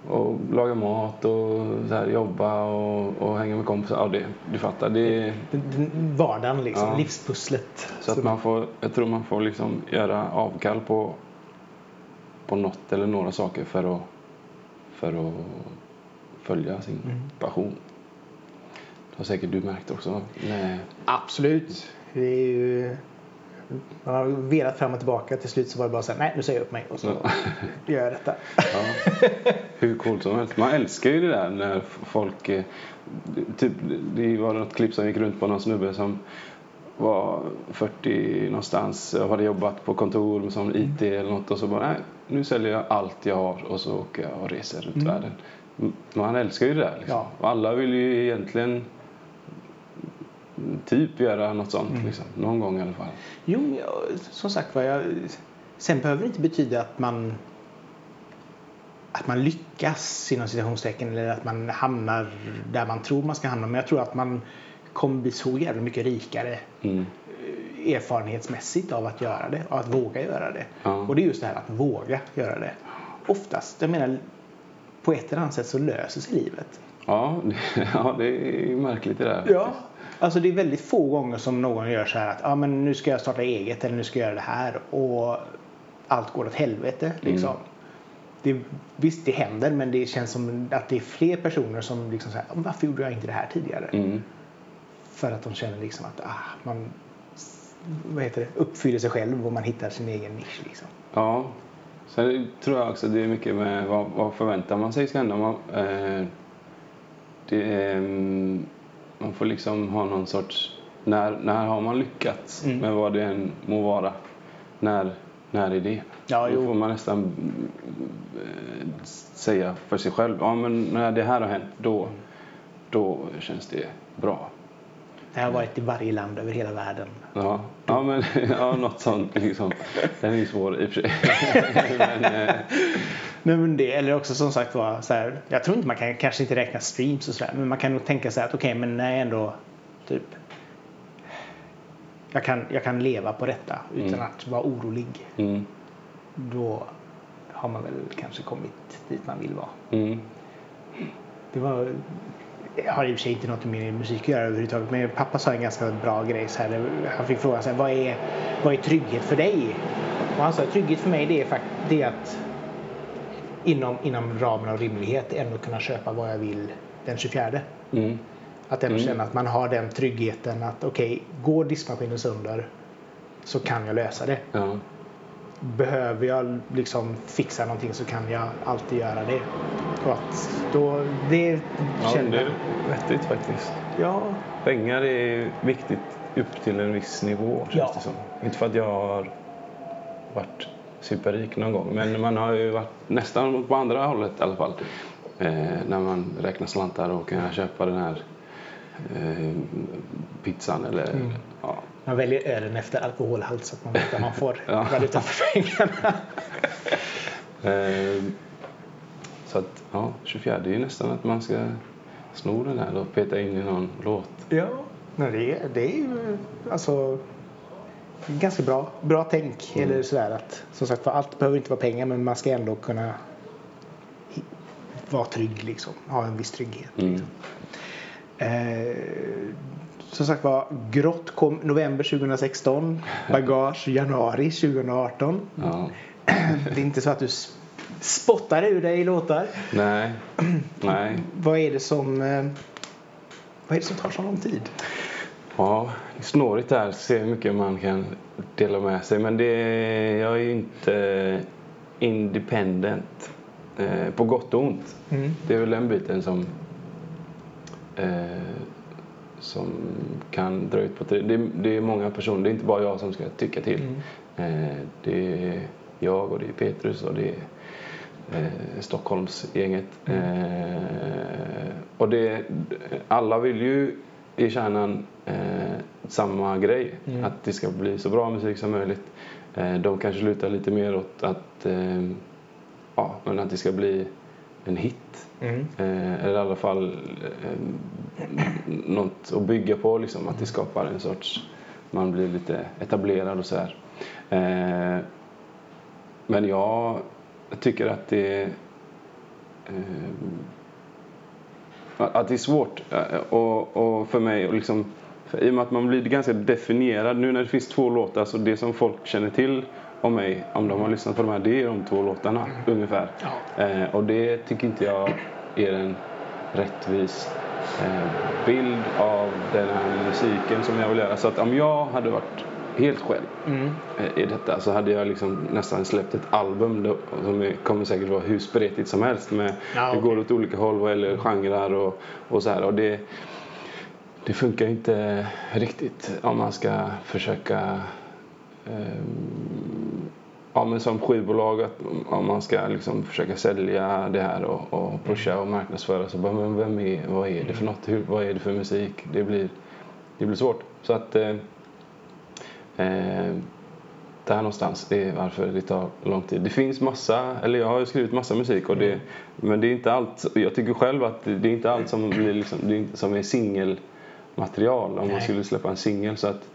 och laga mat och så här, jobba och, och hänga med kompisar. Ja, det, du fattar. Det, Den, den vardagen liksom, Ja. livspusslet. så att man får, jag tror man får liksom göra avkall på, på något eller några saker för att, för att följa sin Mm. passion. Det har säkert du märkt också. Nej. Absolut. Det är ju... Man har velat fram och tillbaka. Till slut så var det bara så här, nej nu säger jag upp mig och så Ja. <laughs> gör jag detta. Ja. Hur coolt som helst. Man älskar ju det där när folk... eh, Typ, det var något klipp som gick runt på någon snubbe som var 40 någonstans och hade jobbat på kontor som IT eller något och så bara nej, nu säljer jag allt jag har och så åker jag och reser runt Mm. världen. Man älskar ju det där liksom. Ja. Alla vill ju egentligen typ göra något sånt Mm. liksom. Någon gång i alla fall. Jo, men jag, som sagt var, jag, sen behöver det inte betyda att man att man lyckas inom citationstecken eller att man hamnar där man tror man ska hamna. Men jag tror att man kommer bli så jävla mycket rikare Mm. eh, erfarenhetsmässigt av att göra det och att våga göra det. Ja. Och det är just det här att våga göra det. Oftast, jag menar på ett eller annat sätt så löser sig livet. Ja, det, <laughs> ja, det är märkligt det där. Ja. Alltså det är väldigt få gånger som någon gör så här att ah, men nu ska jag starta eget eller nu ska jag göra det här och allt går åt helvete. Liksom. Mm. Det, visst, det händer men det känns som att det är fler personer som liksom "Ah, varför gjorde jag inte det här tidigare? Mm. För att de känner liksom att ah, man vad heter det, uppfyller sig själv och man hittar sin egen nisch. Liksom. Ja, Sen tror jag också det är mycket med vad, vad förväntar man sig ska hända. Man, eh, det, mm, man får liksom ha någon sorts... När, när har man lyckats Mm. med vad det än må vara? När, när är det? Ja, Då får man nästan eh, säga för sig själv. Ja, men när det här har hänt, då, då känns det bra. Jag har varit i varje land över hela världen. Ja, ja, men, <laughs> ja något sånt liksom. Den är ju svår i och för sig. <laughs> men, eh, <laughs> Nej, men det, eller också som sagt var så här, jag tror inte man kan kanske inte räkna streams och sådär men man kan nog tänka sig att okej men när jag ändå typ jag kan, jag kan leva på detta utan Mm. att vara orolig. mm, Då har man väl kanske kommit dit man vill vara. mm, Det var, jag har i och för sig inte något med musik att göra överhuvudtaget men pappa sa en ganska bra grej. Så här, han fick frågan så här, vad, är, vad är trygghet för dig? Och han sa trygghet för mig det är, fakt- det är att inom, inom ramen av rimlighet ändå kunna köpa vad jag vill den 24. mm, Att ändå Mm. känna att man har den tryggheten att okej, går diskmaskinen sönder så kan jag lösa det. ja. Behöver jag liksom fixa någonting så kan jag alltid göra det. Och att då, det ja känner det är vettigt faktiskt. Ja, Pengar är viktigt upp till en viss nivå känns Ja. det som. Inte för att jag har varit superrik någon gång men man har ju varit nästan på andra hållet i alla fall. Eh, när man räknar slantar och kan köpa den här eh, pizzan eller Mm. ja, man väljer ölen efter alkoholhalt så att man vet att man får Ja. valuta för pengarna. <laughs> Eh, så att ja, 24 det är ju nästan att man ska sno den här och peta in i någon låt. Ja, men det, det är ju alltså ganska bra, bra tänk. Mm. Eller sådär att som sagt allt behöver inte vara pengar men man ska ändå kunna vara trygg liksom. Ha en viss trygghet. Mm. Eh, som sagt var, Grått kom november 2016. Bagage januari 2018. Ja. <clears throat> Det är inte så att du spottar ur dig låtar. Nej, <clears throat> nej. Vad är det som eh, vad är det som tar så lång tid? Ja, snårigt där se hur mycket man kan dela med sig. Men det, jag är ju inte independent. Eh, på gott och ont. Mm. Det är väl den biten som, eh, som kan dra ut på tiden. Det, det är många personer, det är inte bara jag som ska tycka till. Eh, det är jag och det är Petrus och det är eh, Stockholmsgänget. Eh, och det, alla vill ju i kärnan eh, samma grej. Mm. Att det ska bli så bra musik som möjligt. Eh, de kanske lutar lite mer åt att, eh, ja, men att det ska bli en hit. Mm. Eh, eller i alla fall eh, något att bygga på. Liksom, att det skapar en sorts... Man blir lite etablerad och så här. Eh, men jag tycker att det... Att det är svårt. Och, och för mig, och liksom, för, i och med att man blir ganska definierad. Nu när det finns två låtar, så det som folk känner till om mig, om de har lyssnat på de här, det är de två låtarna ungefär. Ja. Eh, och det tycker inte jag är en rättvis eh, bild av den här musiken som jag vill göra. Så att om jag hade varit helt själv Mm. eh, i detta så hade jag liksom nästan släppt ett album då, som kommer säkert vara hur spretigt som helst. Med, Ja, Det okej. går åt olika håll vad gäller genrer och, och så här. Och det, det funkar inte riktigt om man ska försöka ja, men som skivbolag att om man ska liksom försöka sälja det här och, och pusha och marknadsföra så bara, men vem är, vad är det för något? Hur, vad är det för musik? Det blir, det blir svårt. Så att eh, eh, där någonstans är varför det tar lång tid. Det finns massa, eller jag har ju skrivit massa musik och det, men det är inte allt, jag tycker själv att det är inte allt som, blir liksom, det är inte, som är singelmaterial om man Nej. skulle släppa en singel. Så att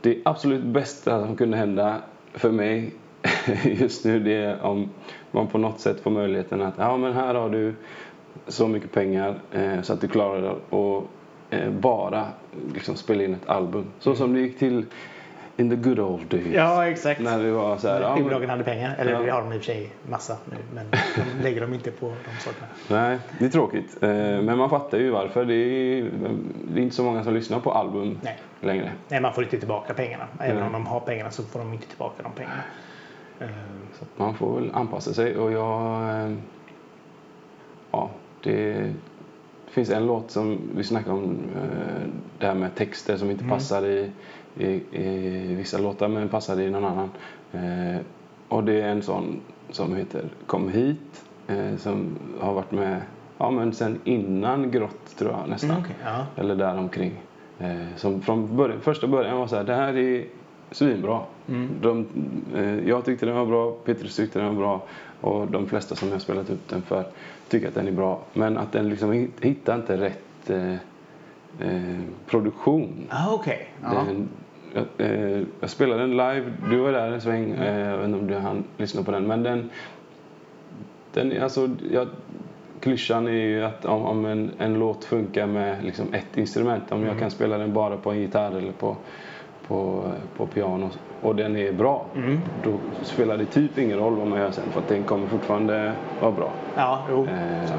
det absolut bästa som kunde hända för mig <laughs> just nu det är om man på något sätt får möjligheten att ja men här har du så mycket pengar eh, så att du klarar att eh, bara liksom spela in ett album. Så som det gick till in the good old days. Ja, exakt. När det var så här, ja, men, Skivbolagen hade pengar. Eller Ja. det har de i och för sig massa nu. Men de <laughs> lägger dem inte på de sakerna. Nej, det är tråkigt. Eh, Men man fattar ju varför. Det är, det är inte så många som lyssnar på album Nej. längre. Nej, man får inte tillbaka pengarna. Även Nej. om de har pengarna så får de inte tillbaka de pengarna. Eh, Så man får väl anpassa sig och jag... eh, Ja, det finns en låt som vi snackade om, det här med texter som inte passar i, i, i vissa låtar men passar i någon annan. Eh, Och det är en sån som heter Kom hit eh, som har varit med ja, men sen innan Grott tror jag nästan. Mm, okej, ja. Eller däromkring. Eh, som från början, första början var så här, det här är svinbra. Mm. De, eh, jag tyckte den var bra, Petrus tyckte den var bra och de flesta som jag spelat upp den för tycker att den är bra. Men att den liksom hit- hittar inte rätt eh, eh, produktion. Ah, Okej. Ja. Den, jag, eh, jag spelade den live, du var där en sväng, eh, jag vet inte om du hann lyssna på den. Men den, den alltså, jag, klyschan är ju att om, om en, en låt funkar med liksom ett instrument, om jag kan spela den bara på en gitarr eller på, på, på piano och den är bra, då spelar det typ ingen roll vad man gör sen för att den kommer fortfarande vara bra. Ja. Eh,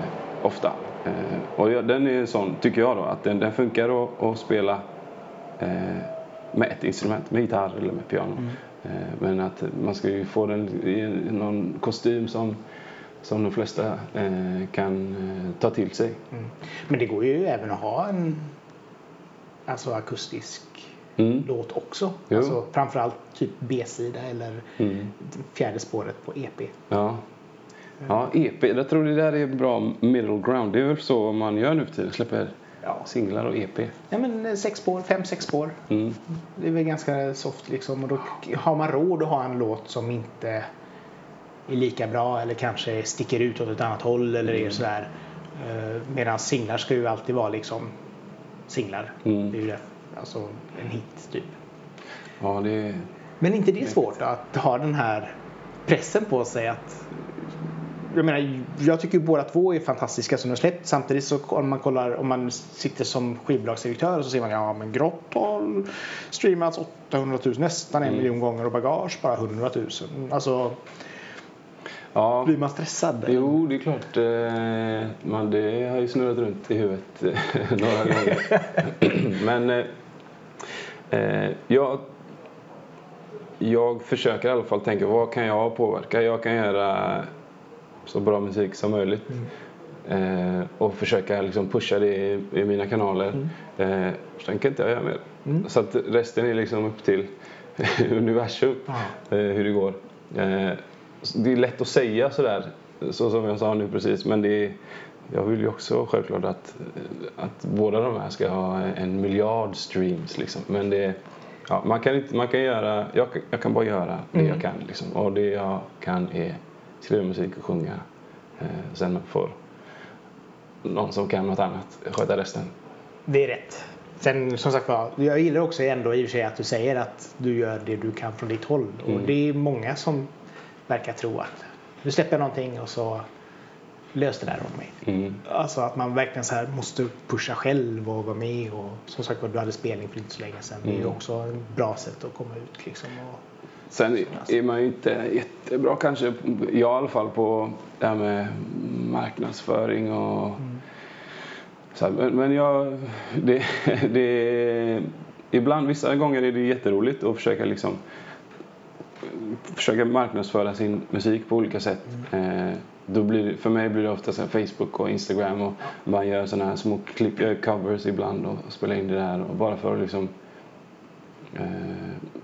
ofta. Eh, och den är sån, tycker jag då, att den, den funkar att, att spela eh, med ett instrument, med gitarr eller med piano. Eh, men att man ska ju få den i någon kostym som, som de flesta kan ta till sig. Mm. Men det går ju även att ha en alltså akustisk Mm. låt också. Jo. Alltså, framförallt typ B-sida eller Mm. fjärde spåret på EP. Ja. Ja, EP, jag tror det där är bra middle ground. Det är väl så man gör nu för tiden, släpper Ja. singlar och EP. Ja men eh, sex spår, fem, sex spår. Mm. Det är väl ganska soft liksom. Och då har man råd att ha en låt som inte är lika bra eller kanske sticker ut åt ett annat håll eller är sådär. Eh, Medan singlar ska ju alltid vara liksom singlar. Mm. Det är ju det. Alltså en hit typ. Ja, det. Men inte det är svårt då, att ha den här pressen på sig att jag menar, jag tycker ju båda två är fantastiska som de släppt. Samtidigt så om man kollar, om man sitter som skivbolagsdirektör så ser man ja men Grott har streamats 800 000, nästan en miljon gånger och Bagage bara 100 000. Alltså Ja. blir man stressad? Jo, det är klart. Eh, man, det har ju snurrat runt i huvudet eh, <laughs> några gånger. <clears throat> Men eh, jag, jag försöker i alla fall tänka vad kan jag påverka? Jag kan göra så bra musik som möjligt. Eh, och försöka liksom pusha det i, i mina kanaler. Eh, sen kan inte jag göra mer. Så att resten är liksom upp till <laughs> universum Ja. eh, hur det går. Eh, det är lätt att säga sådär, så som jag sa nu precis, men det är, jag vill ju också självklart att, att båda de här ska ha en miljard streams. Liksom. Men det, ja, man kan inte, man kan göra, jag, kan- jag kan bara göra det jag kan. Liksom. Och det jag kan är skriva musik och sjunga. Eh, sen får någon som kan något annat sköta resten. Det är rätt. Sen som sagt var, jag gillar också ändå i och för sig att du säger att du gör det du kan från ditt håll. Och Mm. det är många som verkar tro att du släpper någonting och så löser det där åt mig. Mm. Alltså att man verkligen så här måste pusha själv och vara med. Och som sagt var, du hade spelning för inte så länge sedan. Det är ju Mm. också ett bra sätt att komma ut liksom. Och, Sen är man ju inte jättebra kanske, jag i alla fall på det här med marknadsföring och så här, men, men jag, det, <laughs> det, ibland, vissa gånger är det jätteroligt att försöka liksom försöka marknadsföra sin musik på olika sätt. Eh, då blir, för mig blir det ofta så Facebook och Instagram och man gör sådana här små klipp, jag gör covers ibland och spelar in det där och bara för att liksom Eh,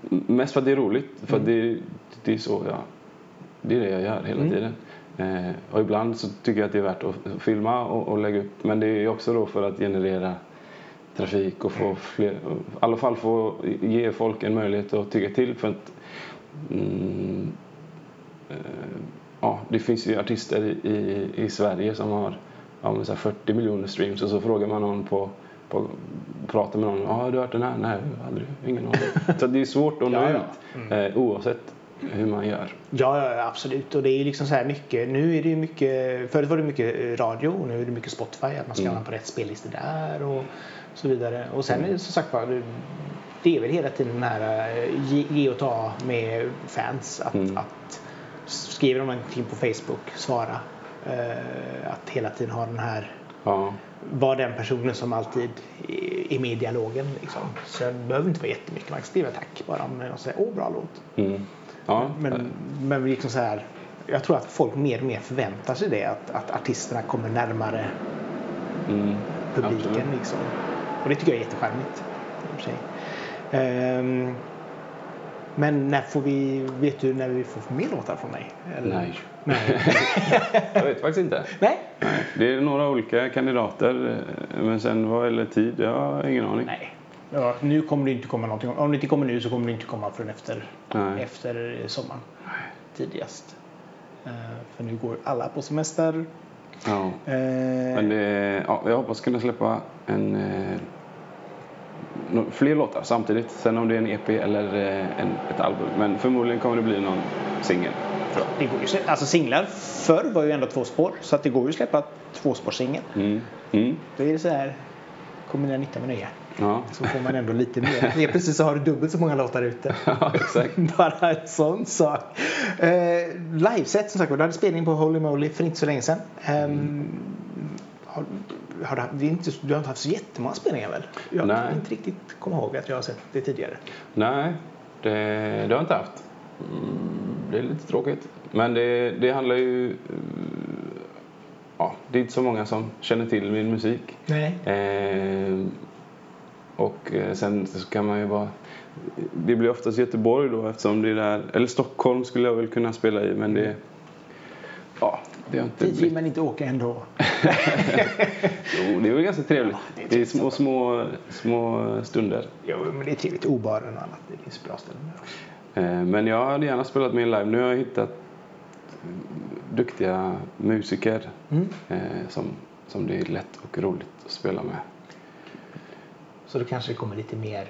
mest för att det är roligt. För att det, det är så jag, det är det jag gör hela tiden. Eh, och ibland så tycker jag att det är värt att filma och, och lägga upp. Men det är också då för att generera trafik och få fler, i alla fall få ge folk en möjlighet att tycka till. För att mm, eh, ja, det finns ju artister i, i, i Sverige som har ja, men så här 40 miljoner streams och så frågar man någon på, på pratar med någon. Ja, har du hört den här? Nej, aldrig. Ingen aning. Så det är svårt att nå <laughs> Ja, ja. ut eh, oavsett hur man gör. Ja, ja, absolut. Och det är liksom så här mycket. Nu är det ju mycket. Förut var det mycket radio och nu är det mycket Spotify. Att man ska Mm. hamna på rätt spellistor där och så vidare. Och sen det som sagt var. det- är väl hela tiden den här eh, ge, ge och ta med fans. Att, Mm. att skriver de någonting på Facebook, svara. Eh, att hela tiden ha den här Ja, vara den personen som alltid är med i dialogen. Liksom. Så det behöver inte vara jättemycket. Man kan skriva tack bara om någon säger åh bra låt. mm. Ja. Men, men liksom så här, jag tror att folk mer och mer förväntar sig det. Att, att artisterna kommer närmare Mm. publiken. Liksom. Och det tycker jag är jättecharmigt. i och för sig. Ehm, men när får vi, vet du när vi får mer låtar från dig? Eller? Nej. Nej. <laughs> Jag vet faktiskt inte. Nej. Det är några olika kandidater. eh, Men sen vad gäller tid, jag har ingen aning. Nej. Ja, nu kommer det inte komma någonting. Om det inte kommer nu så kommer det inte komma förrän efter, Nej. efter sommaren. Tidigast. Eh, för nu går alla på semester. Ja. Eh, Men det, ja, jag hoppas kunna släppa en, eh, fler låtar samtidigt. Sen om det är en EP eller eh, en, ett album. Men förmodligen kommer det bli någon singel. det går ju, alltså singlar förr var ju ändå två spår. Så att det går ju att släppa tvåspårssingel. Mm. Mm. Då är det så här. Kombinera nytta med nöje. Ja. Så får man ändå lite mer. Helt plötsligt så har du dubbelt så många låtar ute. <laughs> ja, exakt. <laughs> Bara en sån sak. Eh, liveset som sagt du hade spelning på Holy Moly för inte så länge sedan. Ehm, har, har du, det är inte, du har inte haft så jättemånga spelningar väl? Jag Nej. kan inte riktigt komma ihåg att jag har sett det tidigare. Nej, det, det har jag inte haft. Mm, det är lite tråkigt. Men det, det handlar ju... Ja, det är inte så många som känner till min musik. Nej. Eh, och sen så kan man ju bara... Det blir oftast Göteborg då eftersom det är där... Eller Stockholm skulle jag väl kunna spela i men det... Ja, det har inte blivit... man inte åka ändå. <laughs> Jo, det väl ganska trevligt. Ja, det är det är små, små, små stunder. Jo, men det är trevligt. Obaren och annat. Det finns bra ställen. Eh, Men jag hade gärna spelat mer live. Nu har jag hittat duktiga musiker Mm. eh, som, som det är lätt och roligt att spela med. Så då kanske det kommer lite mer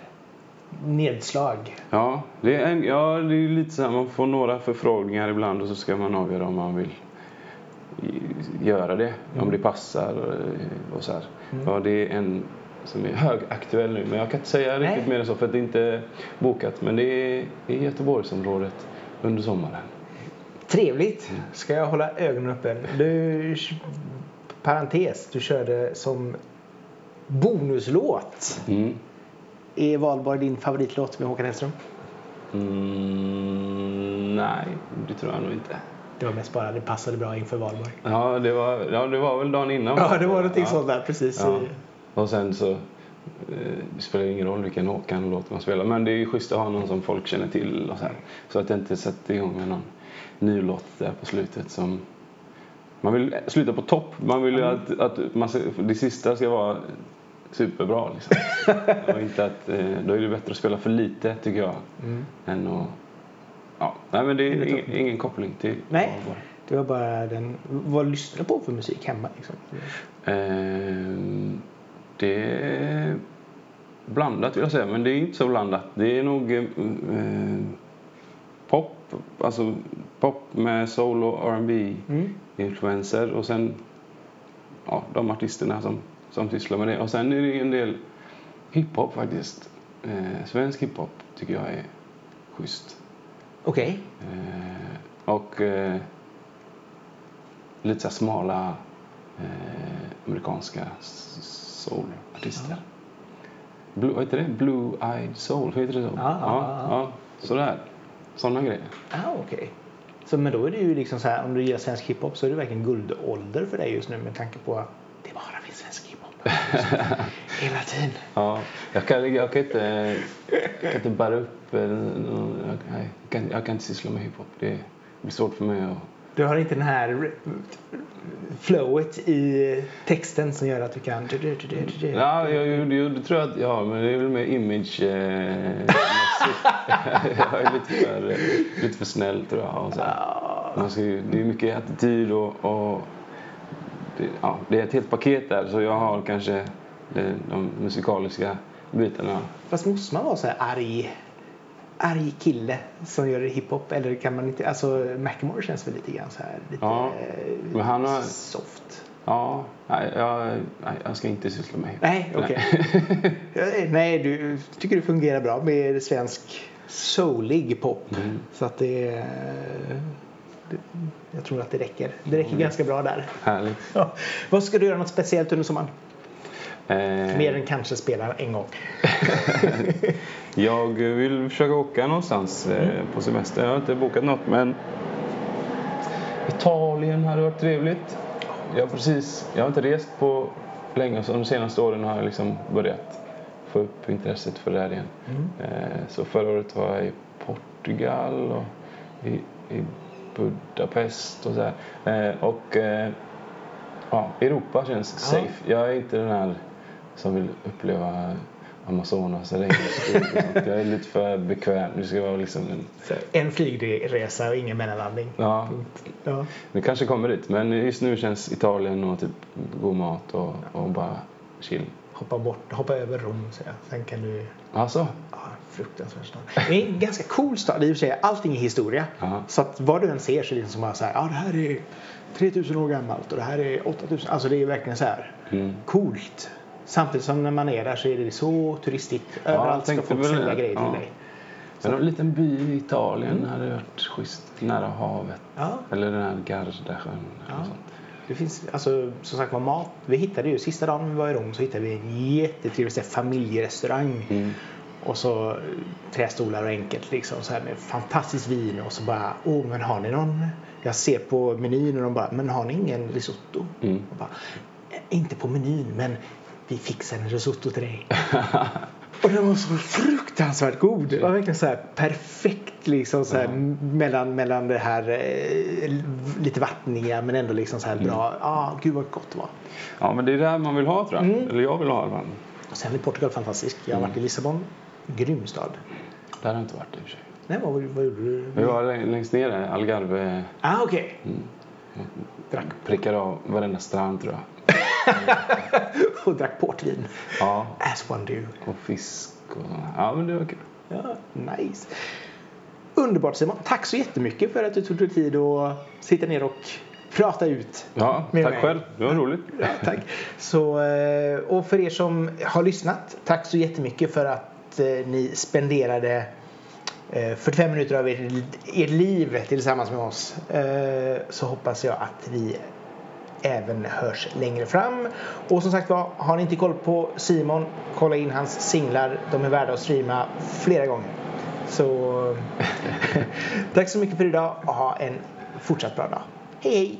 nedslag. Ja, det är, en, ja, det är lite så här, man får några förfrågningar ibland och så ska man avgöra om man vill göra det, om det passar och så här. Ja, det är en som är högaktuell nu, men jag kan inte säga Nej. riktigt mer än så för att det inte är bokat. Men det är i Göteborgsområdet under sommaren. Trevligt. Ska jag hålla ögonen öppen. Du, parentes, du körde som bonuslåt. Mm. Är Valborg din favoritlåt med Håkan Hellström? Mm, nej, det tror jag nog inte. Det var mest bara det passade bra inför Valborg. Ja, det var, ja, det var väl dagen innan. Ja, det var någonting ja. sånt där precis. Ja. Och sen så eh, det spelar ingen roll vilken Håkan-låt man spelar. Men det är ju schysst att ha någon som folk känner till. Och så, här. så att jag inte sätter igång med någon ny låt där på slutet som... Man vill sluta på topp. Man vill ju att, att man, det sista ska vara superbra. Liksom. <laughs> och inte att, eh, då är det bättre att spela för lite tycker jag. Mm. Än att... Ja, nej men det är ingen, ingen koppling till Nej, det var bara den. Vad lyssnar du på för musik hemma? Liksom? Ehm, det är blandat vill jag säga, men det är inte så blandat. Det är nog eh, eh, pop, alltså pop med soul och R&B Mm. influenser och sen ja, de artisterna som, som sysslar med det. Och sen är det en del hiphop faktiskt. Eh, svensk hiphop tycker jag är schysst. Okej. Eh, och eh, lite så smala eh, amerikanska soulartister. Blue, vad heter det? Blue Eyed Soul, heter det så? Ja, ja, ja. ja, sådär. Sådana grejer. Ah, okej. Så men då är det ju liksom så här, om du gillar svensk hiphop så är det verkligen guldålder för dig just nu med tanke på att det bara finns svensk. <laughs> Hela tiden. Ja, jag kan, jag kan inte, jag kan inte bära upp, eh, jag, jag, kan, jag kan inte syssla med hiphop. Det blir svårt för mig att Du har inte den här flowet i texten som gör att du kan... Ja, jag, jag, jag, tror jag att ja, men det är väl mer image eh. <laughs> Jag är lite för, lite för snäll tror jag. Och så. Man ska, det är mycket attityd och, och det, ja, det är ett helt paket där så jag har kanske det, de musikaliska bitarna. Fast måste man vara så här arg, arg kille som gör hiphop? Eller kan man inte... Alltså Macklemore känns väl lite grann så här lite Ja, eh, men han har- soft. Ja, nej, jag, jag ska inte syssla med. Nej, okej. Eh, <laughs> Nej, du tycker det fungerar bra med svensk soulig pop. Mm. Så att det, det... Jag tror att det räcker. Det räcker ganska bra där. Härligt. Ja. Vad ska du göra något speciellt under sommaren? Eh, Mer än kanske spela en gång. <laughs> Jag vill försöka åka någonstans eh, på semester. Jag har inte bokat något men Italien hade varit trevligt. Jag har, precis, jag har inte rest på länge så de senaste åren har jag liksom börjat få upp intresset för det här igen. Eh, Så förra året var jag i Portugal och i, i Budapest och så här. Eh, Och eh, ja, Europa känns safe. Jag är inte den här som vill uppleva Amazonas eller. <laughs> Jag är lite för bekväm. Det ska vara liksom en, Så En flygresa och ingen mellanlandning. ja, Ja. det kanske kommer dit. Men just nu känns Italien och typ god mat och, och bara chill. Hoppa, bort, hoppa över Rom så jag. Sen kan du... Alltså, Ja, fruktansvärd stad. Det är en ganska cool stad i och för sig. Allting är historia. Ja. Så att vad du än ser så är det liksom bara så här. Ja, det här är 3000 år gammalt och det här är 8000. Alltså det är verkligen så här Mm. coolt. Samtidigt som när man är där så är det så turistigt. jag Överallt ska folk sälja grejer till Ja. dig. men en liten by i Italien hade varit schysst. Nära havet. Ja. Eller den här Gardasjön. Ja. Det finns, alltså, som sagt var mat. Vi hittade ju, sista dagen vi var i Rom så hittade vi en jättetrevlig så familjerestaurang. Mm. Och så trästolar och enkelt liksom så här med fantastiskt vin och så bara, åh men har ni någon? Jag ser på menyn och de bara, men har ni ingen risotto? Mm. Och bara, "Eh, inte på menyn men vi fixar en risotto till dig. <laughs> och den var så fruktansvärt god. Det var verkligen så här perfekt liksom så här, mellan, mellan det här eh, lite vattniga men ändå liksom så här bra. Ja, ah, gud vad gott det var. Ja, men det är det här man vill ha tror jag. Mm. Eller jag vill ha i alla fall. Sen är Portugal fantastisk. Jag har varit i Lissabon. Grym stad. Där har jag inte varit i och för sig. Nej, vad, vad gjorde du? Vi var läng- längst ner där, Algarve. Ah, okej. Drack Prickar av varenda strand tror jag. <laughs> och drack portvin. Ja, As one do. och fisk och Ja, men det var kul. Ja, nice. Underbart Simon. Tack så jättemycket för att du tog dig tid att sitta ner och prata ut. Ja, tack mig. själv. Det var roligt. Ja, tack. Så, eh, och för er som har lyssnat, tack så jättemycket för att eh, ni spenderade eh, 45 minuter av ert, ert liv tillsammans med oss. Eh, Så hoppas jag att vi även hörs längre fram. Och som sagt var, har ni inte koll på Simon, kolla in hans singlar. De är värda att streama flera gånger. Så <laughs> tack så mycket för idag och ha en fortsatt bra dag. Hej hej!